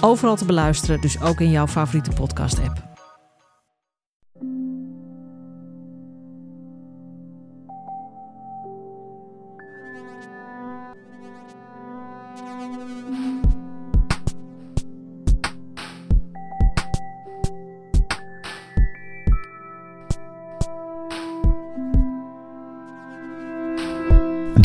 Overal te beluisteren, dus ook in jouw favoriete podcast-app.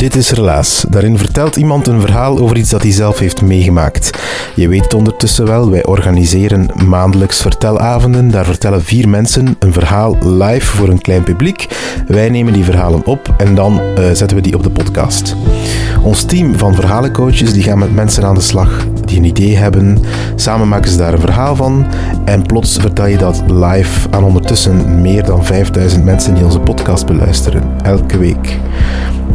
Dit is Relaas. Daarin vertelt iemand een verhaal over iets dat hij zelf heeft meegemaakt. Je weet het ondertussen wel, wij organiseren maandelijks vertelavonden. Daar vertellen vier mensen een verhaal live voor een klein publiek. Wij nemen die verhalen op en dan uh, zetten we die op de podcast. Ons team van verhalencoaches die gaan met mensen aan de slag die een idee hebben. Samen maken ze daar een verhaal van en plots vertel je dat live aan ondertussen meer dan 5000 mensen die onze podcast beluisteren, elke week.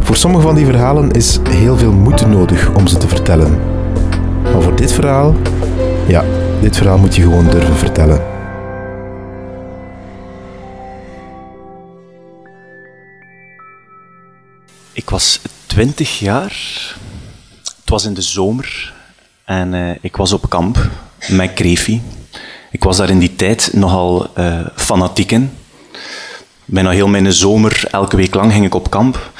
Voor sommige van die verhalen is heel veel moeite nodig om ze te vertellen. Maar voor dit verhaal, ja, dit verhaal moet je gewoon durven vertellen. Ik was 20 jaar. Het was in de zomer en uh, ik was op kamp met Krefi. Ik was daar in die tijd nogal uh, fanatiek in. Bijna heel mijn zomer, elke week lang ging ik op kamp.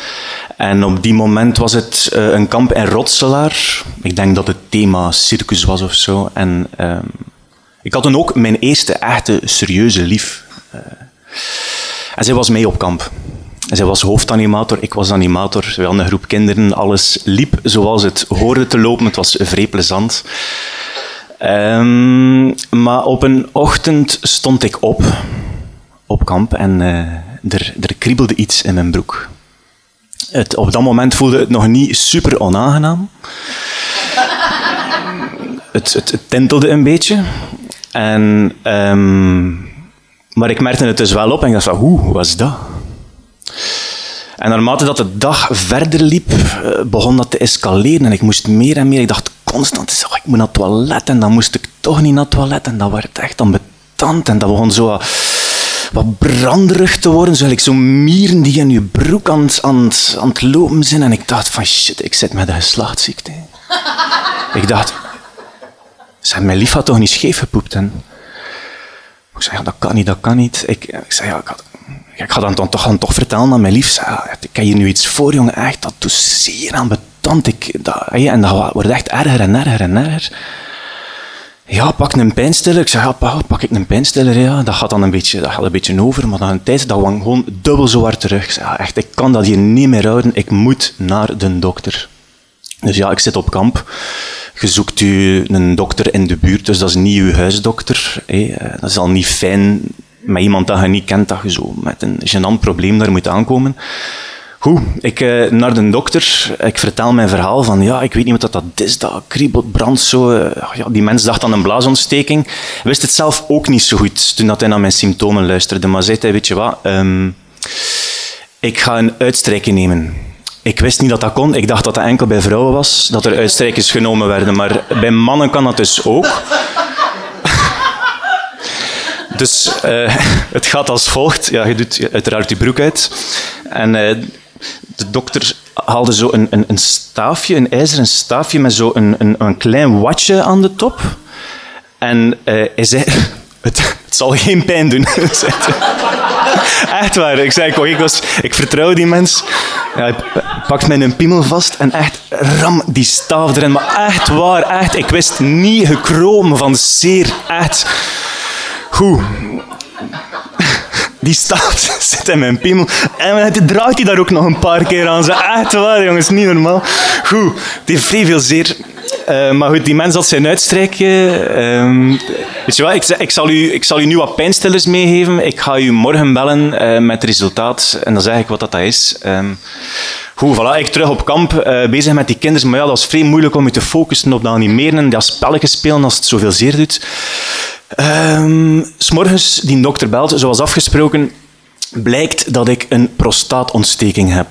En op die moment was het uh, een kamp in Rotselaar. Ik denk dat het thema circus was of zo. En uh, ik had toen ook mijn eerste echte serieuze lief. Uh, en zij was mee op kamp. En zij was hoofdanimator, ik was animator. We hadden een groep kinderen. Alles liep zoals het hoorde te lopen. Het was vrij plezant. Um, maar op een ochtend stond ik op, op kamp, en er, er kriebelde iets in mijn broek. Het, op dat moment voelde het nog niet super onaangenaam. het, het, tintelde een beetje. En, um, maar ik merkte het dus wel op en ik dacht van, hoe was dat? En naarmate dat de dag verder liep, begon dat te escaleren. En ik moest meer en meer. Ik dacht constant, ik moet naar het toilet. En dan moest ik toch niet naar het toilet. En dat werd echt ambetant. En dat begon zo wat branderig te worden. Zo like zo'n mieren die in je broek aan, het lopen zijn. En ik dacht van shit, ik zit met een geslachtsziekte. ik dacht, zei, mijn lief had toch niet scheef gepoept? Ik zei, ja, dat kan niet, dat kan niet. Ik, ik zei, ja, ik, had, ik ga dan toch, toch, toch vertellen aan mijn lief. Ja, ik heb hier nu iets voor, jongen. Echt, dat doet zeer aan betant. Ik, dat, en dat wordt echt erger en erger en erger. Ja, pak een pijnstiller. Ik zeg, ja, pak, ik een pijnstiller. Ja. Dat gaat dan een beetje, dat gaat een beetje over, maar dan een tijd dat kwam gewoon dubbel zo hard terug. Ik ja, echt, ik kan dat hier niet meer houden. Ik moet naar de dokter. Dus ja, ik zit op kamp. Je zoekt u een dokter in de buurt, dus dat is niet uw huisdokter. Dat is al niet fijn met iemand dat je niet kent, dat je zo met een gênant probleem daar moet aankomen. Goed, ik uh, naar de dokter, ik vertel mijn verhaal van ja, ik weet niet wat dat is, dat kriebelt, brandt zo. Uh, ja, die mens dacht aan een blaasontsteking. Wist het zelf ook niet zo goed toen dat hij naar mijn symptomen luisterde. Maar zei hij, weet je wat, um, ik ga een uitstrijking nemen. Ik wist niet dat dat kon. Ik dacht dat dat enkel bij vrouwen was, dat er uitstrijkers genomen werden. Maar bij mannen kan dat dus ook. Dus uh, het gaat als volgt. Ja, je doet uiteraard je broek uit. En de dokter haalde zo een, een, een, staafje, een ijzeren staafje met zo een, een, een klein watje aan de top. En uh, hij zei, het, zal geen pijn doen. echt waar. Ik zei, ik, was, ik vertrouw die mens. Ja, hij pakt mijn piemel vast en echt ram die staaf erin. Maar echt waar, echt. Ik wist niet gekromen van zeer. Echt. Goed die staaf zit in mijn piemel. En dan draait hij daar ook nog een paar keer aan. Ze echt waar, jongens, niet normaal. Goed, die heeft vrij veel zeer. Uh, maar goed, die mens had zijn uitstrijken. Ehm, weet je wat, ik, zal u, ik zal u nu wat pijnstillers meegeven. Ik ga u morgen bellen uh, met het resultaat. En dan zeg ik wat dat is. Um, goed, voilà, ik terug op kamp, uh, bezig met die kinderen. Maar ja, dat was vrij moeilijk om je te focussen op dat animeren en dat spelletjes spelen als het zoveel zeer doet. Um, S'morgens, die dokter belt, zoals afgesproken, blijkt dat ik een prostaatontsteking heb.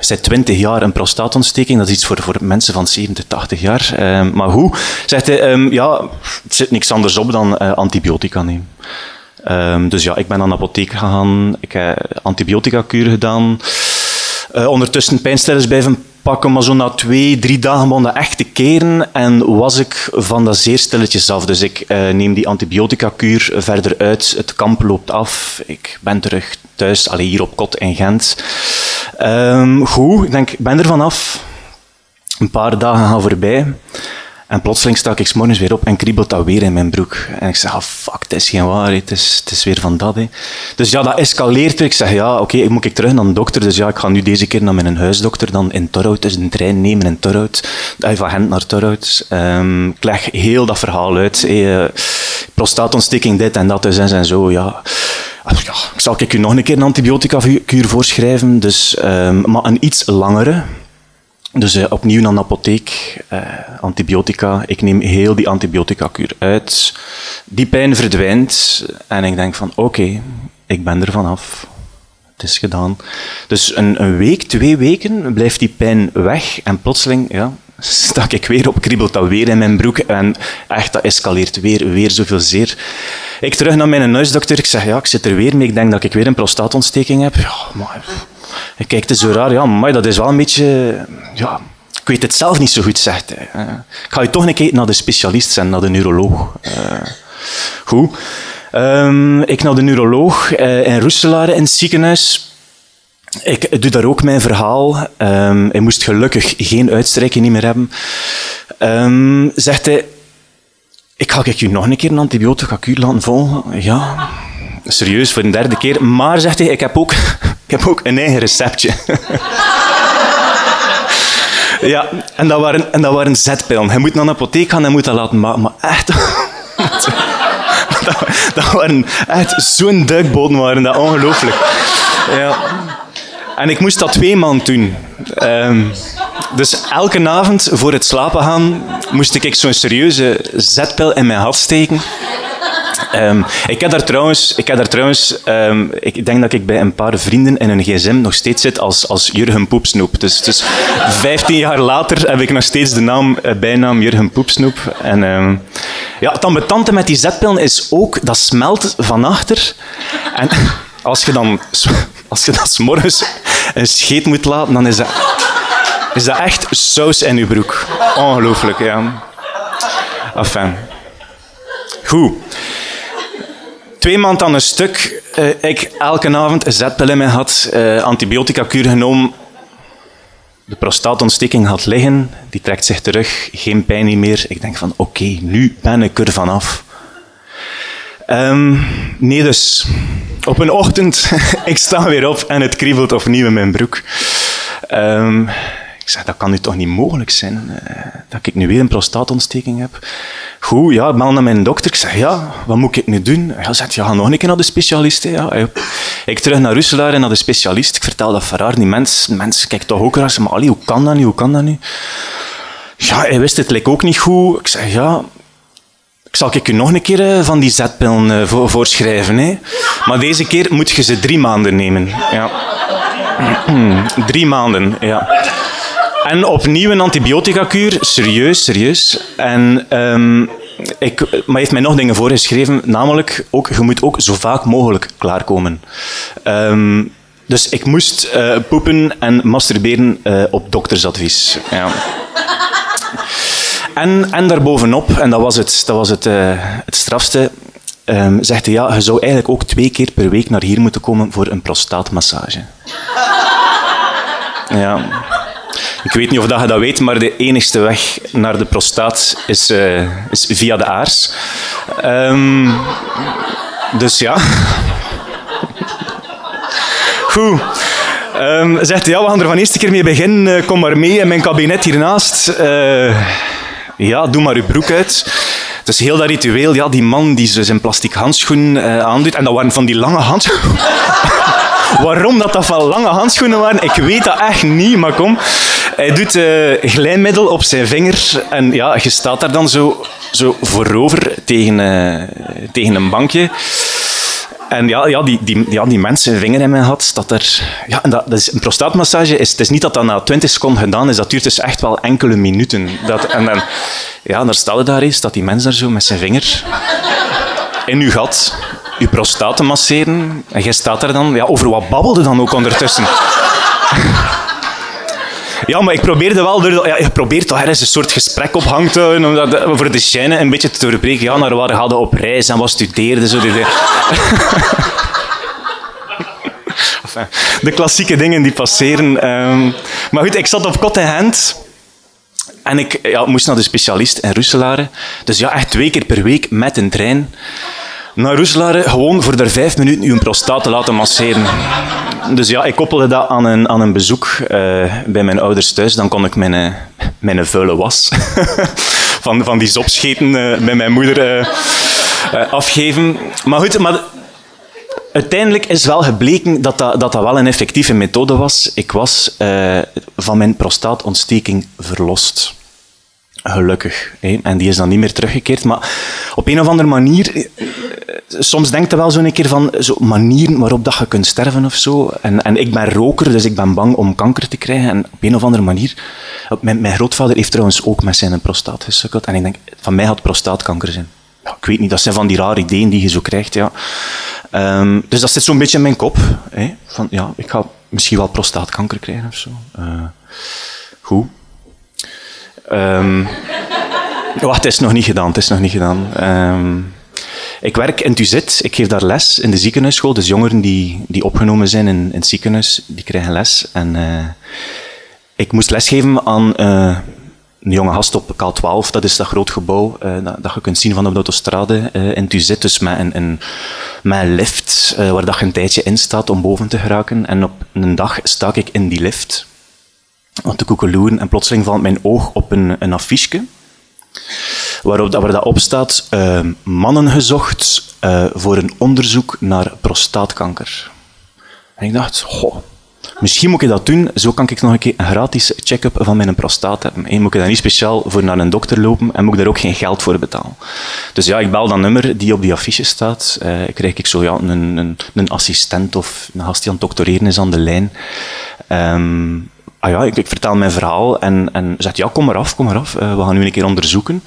Zij 20 jaar een prostaatontsteking, dat is iets voor, voor mensen van 70, 80 jaar. Um, maar hoe? Zegt hij, um, ja, het zit niks anders op dan uh, antibiotica nemen. Um, dus ja, ik ben aan de apotheek gegaan, ik heb antibiotica-kuur gedaan. Uh, ondertussen pijnstillers blijven pakken, maar zo na twee, drie dagen begon dat echt keren en was ik van dat zeer stilletjes af. Dus ik uh, neem die antibiotica-kuur verder uit, het kamp loopt af, ik ben terug thuis, alleen hier op kot in Gent. Um, goed, ik denk, ik ben er vanaf. Een paar dagen gaan voorbij. En plotseling sta ik morgens weer op en kriebelt dat weer in mijn broek. En ik zeg, ah, fuck, het is geen waarheid, het is, het is weer van dat. Hè. Dus ja, dat escaleert. Ik zeg, ja, oké, moet ik terug naar de dokter. Dus ja, ik ga nu deze keer naar mijn huisdokter, dan in Torhout. Dus een trein nemen in Torhout. Van Gent naar Torhout. Um, ik leg heel dat verhaal uit. Uh, prostaatontsteking, dit en dat, dus en, zo, ja. Ja, zal ik u nog een keer een antibiotica-kuur voorschrijven, dus, um, maar een iets langere. Dus uh, opnieuw naar de apotheek, uh, antibiotica. Ik neem heel die antibiotica-kuur uit. Die pijn verdwijnt en ik denk van oké, ik ben er vanaf. Het is gedaan. Dus een, een, week, twee weken blijft die pijn weg en plotseling ja, stak ik weer op, kriebelt dat weer in mijn broek en echt, dat escaleert weer, weer zoveel zeer. Ik terug naar mijn huisdokter, ik zeg ja, ik zit er weer mee, ik denk dat ik weer een prostaatontsteking heb. Ja, maar hij kijkt zo raar, ja, maar dat is wel een beetje... Ja, ik weet het zelf niet zo goed, zegt hij. Ik ga je toch een keer naar de specialist zijn, naar de neuroloog. Uh, goed. Um, ik naar de neuroloog uh, in Roeselaar in het ziekenhuis. Ik doe daar ook mijn verhaal. Um, hij moest gelukkig geen uitstrijking meer hebben. Um, zegt hij, ik ga je nog een keer een antibiotica laten volgen. Ja, serieus, voor een derde keer. Maar, zegt hij, ik heb ook ik heb ook een eigen receptje. ja, en dat waren, en dat waren zetpillen. Hij moet naar een apotheek gaan en moet dat laten maken. Maar echt... dat, waren echt zo'n duikboten waren dat ongelooflijk. Ja. En ik moest dat twee maanden doen. Um, dus elke avond voor het slapen gaan moest ik zo'n serieuze zetpil in mijn hart steken. Um, ik heb daar trouwens, ik, heb daar trouwens um, ik denk dat ik bij een paar vrienden in een gsm nog steeds zit als, als Jurgen Poepsnoep. Dus, dus 15 jaar later heb ik nog steeds de naam, uh, bijnaam Jurgen Poepsnoep. En um, ja, het ambetante met die zetpillen is ook, dat smelt van achter. En als je dan, als je dan een scheet moet laten, dan is dat, is dat echt saus in je broek. Ongelooflijk, ja. Enfin. Goed twee maanden aan een stuk. Uh, ik elke avond een zetpil in mij had, uh, antibiotica-kuur genomen. De prostaatontsteking had liggen, die trekt zich terug, geen pijn meer. Ik denk van, oké, nu ben ik er vanaf. Um, nee, dus op een ochtend, ik sta weer op en het kriebelt opnieuw in mijn broek. Um, ik zeg, dat kan nu toch niet mogelijk zijn, uh, dat ik nu weer een prostaatontsteking heb. Goed, ja, bel naar mijn dokter. Ik zeg, ja, wat moet ik nu doen? Hij zegt, ja, ga nog een keer naar de specialist. Ja, ik terug naar Russelaar en naar de specialist. Ik vertel dat verraar. Die mens, mens kijkt toch ook raar. Maar allee, hoe kan dat nu? Hoe kan dat nu? Ja, hij wist het leek ook niet goed. Ik zeg, ja, zal ik u nog een keer eh, van die zetpillen uh, voorschrijven. Hè. Maar deze keer moet je ze drie maanden nemen. Ja. drie maanden, ja. En opnieuw een antibiotica-kuur. Serieus, serieus. En um, ik, maar hij heeft mij nog dingen voorgeschreven, namelijk ook, je moet ook zo vaak mogelijk klaarkomen. Um, dus ik moest uh, poepen en masturberen uh, op doktersadvies. Ja. En, en daarbovenop, en dat was het, dat was het, uh, het strafste, um, zegt hij, ja, je zou eigenlijk ook twee keer per week naar hier moeten komen voor een prostaatmassage. Ja. Ik weet niet of dat je dat weet, maar de enigste weg naar de prostaat is, uh, is via de aars. Um, dus ja. Goed. Um, zegt ja, we gaan er van eerste keer mee beginnen. Uh, kom maar mee in mijn kabinet hiernaast. Uh, ja, doe maar uw broek uit. Dus heel dat ritueel, ja, die man die zijn plastic handschoen uh, aandoet. En dat waren van die lange handschoenen. Waarom dat, dat van lange handschoenen waren, ik weet dat echt niet, maar kom. Hij doet uh, glijmiddel op zijn vinger en ja, je staat daar dan zo, zo voorover tegen, uh, tegen een bankje. En ja, ja, die, die, ja, die mensen vinger in mijn had, dat er... Ja, en dat, dat is, een prostaatmassage, is, het is niet dat dat na 20 seconden gedaan is, dat duurt dus echt wel enkele minuten. Dat, en dan, ja, daar staat daar eens, dat die mens daar zo met zijn vinger in uw gat uw prostaat masseren. En jij staat daar dan... Ja, over wat babbelde dan ook ondertussen? Ja, maar ik probeerde wel... Door, ja, je probeert toch ergens een soort gesprek op hang te houden, om dat, voor de scène een beetje te doorbreken. Ja, naar waar hadden op reis en wat studeerde. Zo de, de klassieke dingen die passeren. Um, maar goed, ik zat op kot en hand... En ik ja, moest naar de specialist in Roeselare. Dus ja, echt twee keer per week met een trein naar Roeselare gewoon voor daar vijf minuten uw prostaat te laten masseren. Dus ja, ik koppelde dat aan een, aan een bezoek uh, bij mijn ouders thuis. Dan kon ik mijn, uh, mijn vuile was van, van die zopscheten uh, bij mijn moeder afgeven. Maar goed, maar uiteindelijk is wel gebleken dat dat, dat wel een effectieve methode was. Ik was van mijn prostaatontsteking verlost. Gelukkig. En die is dan niet meer teruggekeerd. Maar op een of andere manier... Eh, soms denkt je wel zo'n keer van zo manieren waarop dat je kunt sterven of zo. En, en ik ben roker, dus ik ben bang om kanker te krijgen. En op een of andere manier... Mijn, mijn grootvader heeft trouwens ook met zijn prostaat gesukkeld. En ik denk, van mij had prostaatkanker zijn. Ik weet niet, dat zijn van die rare ideeën die je zo krijgt. Ja. Um, dus dat zit zo'n beetje in mijn kop. Hè? Van, ja, ik ga misschien wel prostaatkanker krijgen of zo. Uh, goed. Um, het is nog niet gedaan. Het is nog niet gedaan. Um, ik werk in Tuzet. Ik geef daar les in de ziekenhuisschool. Dus jongeren die, die opgenomen zijn in, in het ziekenhuis, die krijgen les. En uh, ik moest lesgeven aan uh, een jonge gast op K12. Dat is dat groot gebouw uh, dat, je kunt zien van de autostrade in Tuzet. Dus met een, met een lift waar dat je een tijdje in staat om boven te geraken. En op een dag sta ik in die lift aan te koekeloeren en plotseling valt mijn oog op een, een affiche waarop waar dat op staat uh, mannen gezocht uh, voor een onderzoek naar prostaatkanker. En ik dacht, goh, misschien moet ik dat doen, zo kan ik nog een keer een gratis check-up van mijn prostaat hebben. En moet ik dan niet speciaal voor naar een dokter lopen en moet ik daar ook geen geld voor betalen. Dus ja, ik bel dat nummer die op die affiche staat. Uh, krijg ik zo ja, een, een, een assistent of een gast die aan het doctoreren is aan de lijn. Um, ah ja, ik, ik, vertel mijn verhaal en, en zegt, ja, kom maar af, kom maar af. Uh, we gaan nu een keer onderzoeken.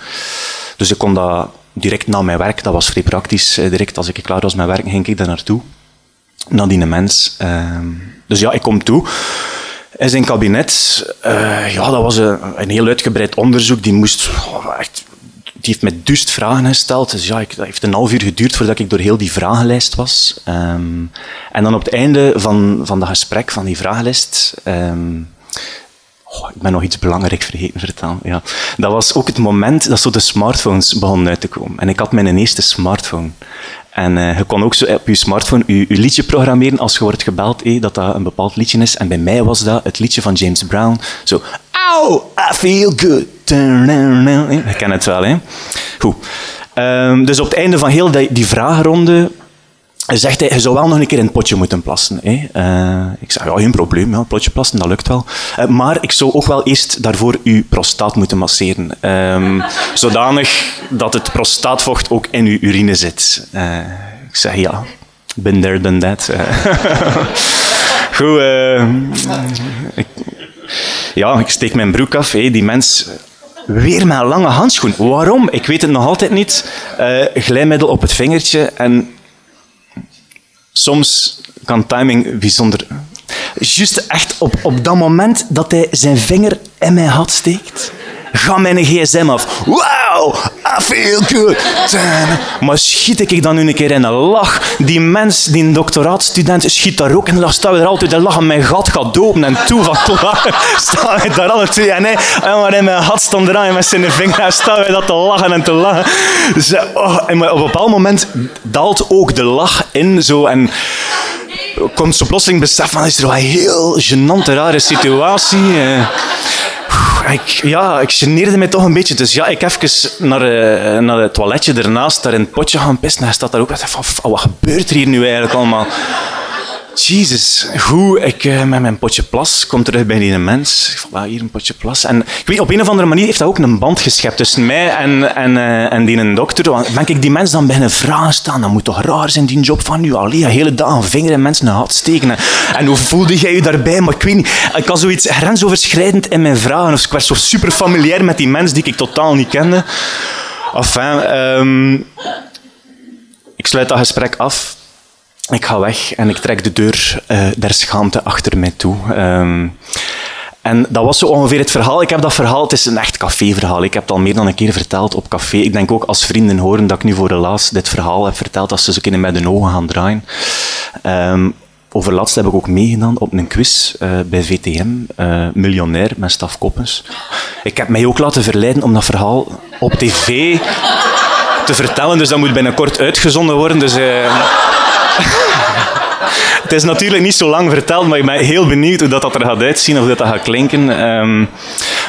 Dus ik kon dat direct na mijn werk, dat was vrij praktisch. Uh, direct als ik klaar was met werk, ging ik daar naartoe. Naar die mens. Uh, dus ja, ik kom toe. In zijn kabinet, uh, ja, dat was een, een, heel uitgebreid onderzoek. Die moest oh, echt die heeft me duist vragen gesteld. Dus ja, ik, dat heeft een half uur geduurd voordat ik door heel die vragenlijst was. Um, en dan op het einde van, van dat gesprek, van die vragenlijst, um, Oh, ik ben nog iets belangrijks vergeten vertellen. Ja. Dat was ook het moment dat zo de smartphones begonnen uit te komen. En ik had mijn eerste smartphone. En uh, je kon ook zo op je smartphone je, je liedje programmeren als je wordt gebeld, eh, dat dat een bepaald liedje is. En bij mij was dat het liedje van James Brown. Zo, I feel good. Je kent het wel, hè? Goed. Um, dus op het einde van heel die, die zegt hij, je zou wel nog een keer in het potje moeten plassen. Hè. Uh, ik zeg, ja, geen probleem, ja, potje plassen, dat lukt wel. Uh, maar ik zou ook wel eerst daarvoor uw prostaat moeten masseren. Um, zodanig dat het prostaatvocht ook in uw urine zit. Uh, ik zeg, ja, been there, done that. Goed, ik, ja, ik steek mijn broek af. Hè. Die mens Weer een lange handschoen. Waarom? Ik weet het nog altijd niet. Glijmiddel op het vingertje en soms kan timing bijzonder. Juist echt op, op dat moment dat hij zijn vinger in mijn had steekt, gaat mijn gsm af. Wow, I feel good. Maar schiet ik dan nu een keer in een lach. Die mens, die doctoraatstudent, schiet daar ook in lach. Staan we er altijd te lachen. Mijn gat gaat open en toe van lachen. Staan we daar alle twee. En, hij, en maar in mijn gat stond eraan met zijn vinger. En staan we dat te lachen en te lachen. Dus, oh, en op een bepaald moment daalt ook de lach in. Zo, en komt zo plotseling besef van, is er wel een heel gênante, rare situatie. Ik, ja, ik geneerde me toch een beetje. Dus ja, ik even naar, uh, naar het toiletje ernaast, daar in het potje gaan pissen. En hij staat daar ook. Van, wat gebeurt er hier nu eigenlijk allemaal? Jezus, hoe ik uh, met mijn potje plas kom terug bij die mens. Ik van, hier een potje plas. En ik weet, op een of andere manier heeft dat ook een band geschept tussen mij en, en, uh, en die een dokter. Want ben ik die mens dan beginnen vragen staan, dat moet toch raar zijn, die job van nu. Allee, hele dag een vinger in mensen een had steken. En, en, hoe voelde jij je daarbij? Maar ik weet niet, ik was zoiets grensoverschrijdend in mijn vragen. Of ik werd zo super familiair met die mens die ik totaal niet kende. Enfin, um, ik sluit dat gesprek af ik ga weg en ik trek de deur uh, der schaamte achter mij toe. Um, en dat was zo ongeveer het verhaal. Ik heb dat verhaal, het is een echt caféverhaal. Ik heb het al meer dan een keer verteld op café. Ik denk ook als vrienden horen dat ik nu voor de laatst dit verhaal heb verteld, als ze zo kunnen met de ogen gaan draaien. Um, over laatst heb ik ook meegedaan op een quiz uh, bij VTM, uh, Miljonair, met Staf Koppens. Ik heb mij ook laten verleiden om dat verhaal op tv te vertellen, dus dat moet binnenkort uitgezonden worden. Dus... het is natuurlijk niet zo lang verteld, maar ik ben heel benieuwd hoe dat, dat er gaat uitzien, of hoe dat, dat gaat klinken. Um,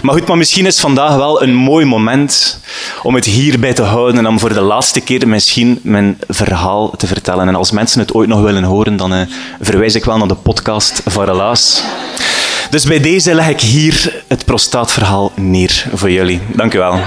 maar goed, maar misschien is vandaag wel een mooi moment om het hierbij te houden en om voor de laatste keer misschien mijn verhaal te vertellen. En als mensen het ooit nog willen horen, dan uh, verwijs ik wel naar de podcast van Relaas. Dus bij deze leg ik hier het prostaatverhaal neer voor jullie. Dank u wel.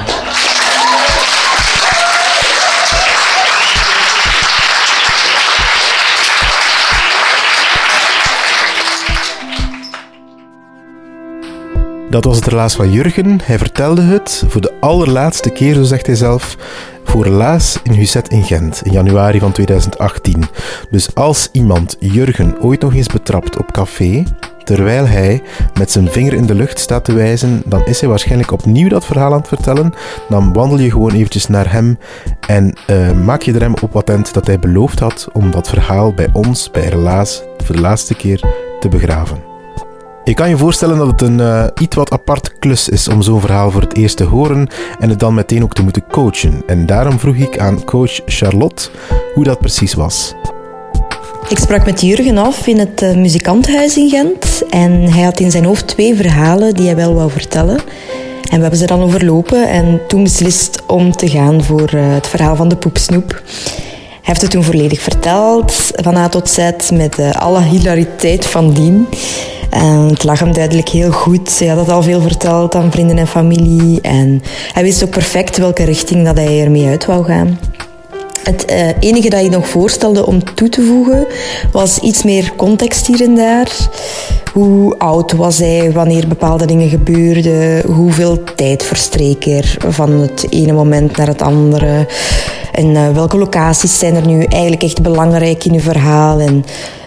Dat was het relaas van Jurgen. Hij vertelde het voor de allerlaatste keer, zo zegt hij zelf, voor relaas in Huzet in Gent in januari van 2018. Dus als iemand Jurgen ooit nog eens betrapt op café, terwijl hij met zijn vinger in de lucht staat te wijzen, dan is hij waarschijnlijk opnieuw dat verhaal aan het vertellen. Dan wandel je gewoon eventjes naar hem en uh, maak je er hem op attent dat hij beloofd had om dat verhaal bij ons, bij Relaas, voor de laatste keer te begraven. Je kan je voorstellen dat het een uh, iets wat apart klus is om zo'n verhaal voor het eerst te horen en het dan meteen ook te moeten coachen. En daarom vroeg ik aan coach Charlotte hoe dat precies was. Ik sprak met Jurgen af in het uh, muzikantenhuis in Gent en hij had in zijn hoofd twee verhalen die hij wel wou vertellen. En we hebben ze dan overlopen en toen beslist om te gaan voor uh, het verhaal van de poepsnoep. Hij heeft het toen volledig verteld, van A tot Z, met alle hilariteit van dien. En het lag hem duidelijk heel goed. Hij had het al veel verteld aan vrienden en familie. En hij wist ook perfect welke richting dat hij ermee uit wou gaan. Het uh, enige dat je nog voorstelde om toe te voegen was iets meer context hier en daar. Hoe oud was hij wanneer bepaalde dingen gebeurden? Hoeveel tijd verstreek er van het ene moment naar het andere? En uh, welke locaties zijn er nu eigenlijk echt belangrijk in uw verhaal? En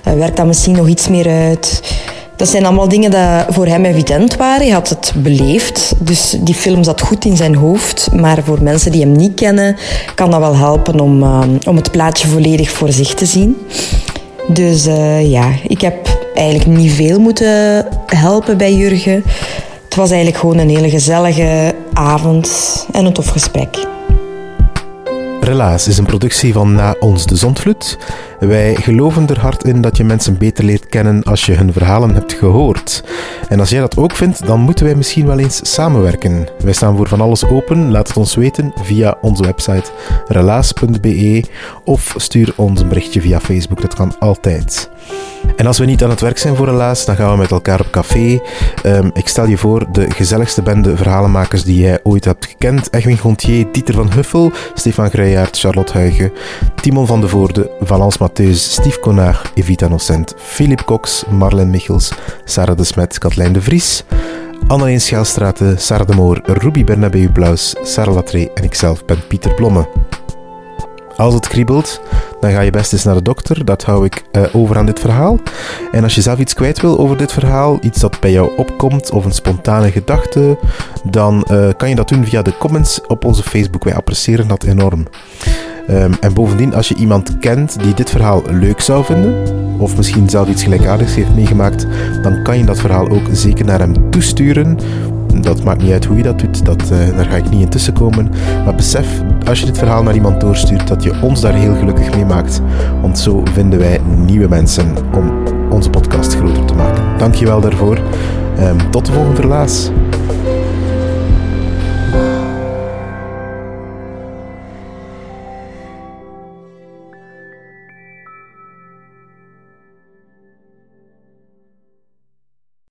uh, werkt dat misschien nog iets meer uit? Dat zijn allemaal dingen die voor hem evident waren. Hij had het beleefd, dus die film zat goed in zijn hoofd. Maar voor mensen die hem niet kennen, kan dat wel helpen om, uh, om het plaatje volledig voor zich te zien. Dus uh, ja, ik heb eigenlijk niet veel moeten helpen bij Jurgen. Het was eigenlijk gewoon een hele gezellige avond en een tof gesprek. Relaas is een productie van Na ons de Zondvloed. Wij geloven er hard in dat je mensen beter leert kennen als je hun verhalen hebt gehoord. En als jij dat ook vindt, dan moeten wij misschien wel eens samenwerken. Wij staan voor van alles open. Laat het ons weten via onze website relaas.be of stuur ons een berichtje via Facebook. Dat kan altijd. En als we niet aan het werk zijn voor Relaas, dan gaan we met elkaar op café. Um, ik stel je voor de gezelligste bende verhalenmakers die jij ooit hebt gekend. Egwin Gontier, Dieter van Huffel, Stefan Greijaert, Charlotte Huigen, Timon van de Voorde, Valence Mattheus, Steve Konaar, Evita Nocent, Philip Cox, Marlen Michels, Sarah de Smet, Katlijn de Vries, Anneleen Schaalstraten, Sarah de Moor, Ruby Bernabeu Blaus, Sarah Latree en ikzelf ben Pieter Blomme. Als het kriebelt, dan ga je best eens naar de dokter. Dat hou ik uh, over aan dit verhaal. En als je zelf iets kwijt wil over dit verhaal, iets dat bij jou opkomt of een spontane gedachte, dan uh, kan je dat doen via de comments op onze Facebook. Wij appreciëren dat enorm. Um, en bovendien, als je iemand kent die dit verhaal leuk zou vinden, of misschien zelf iets gelijkaardigs heeft meegemaakt, dan kan je dat verhaal ook zeker naar hem toesturen. Dat maakt niet uit hoe je dat doet, dat, uh, daar ga ik niet intussen komen. Maar besef, als je dit verhaal naar iemand doorstuurt, dat je ons daar heel gelukkig mee maakt. Want zo vinden wij nieuwe mensen om onze podcast groter te maken. Dankjewel daarvoor. Um, tot de volgende relaas.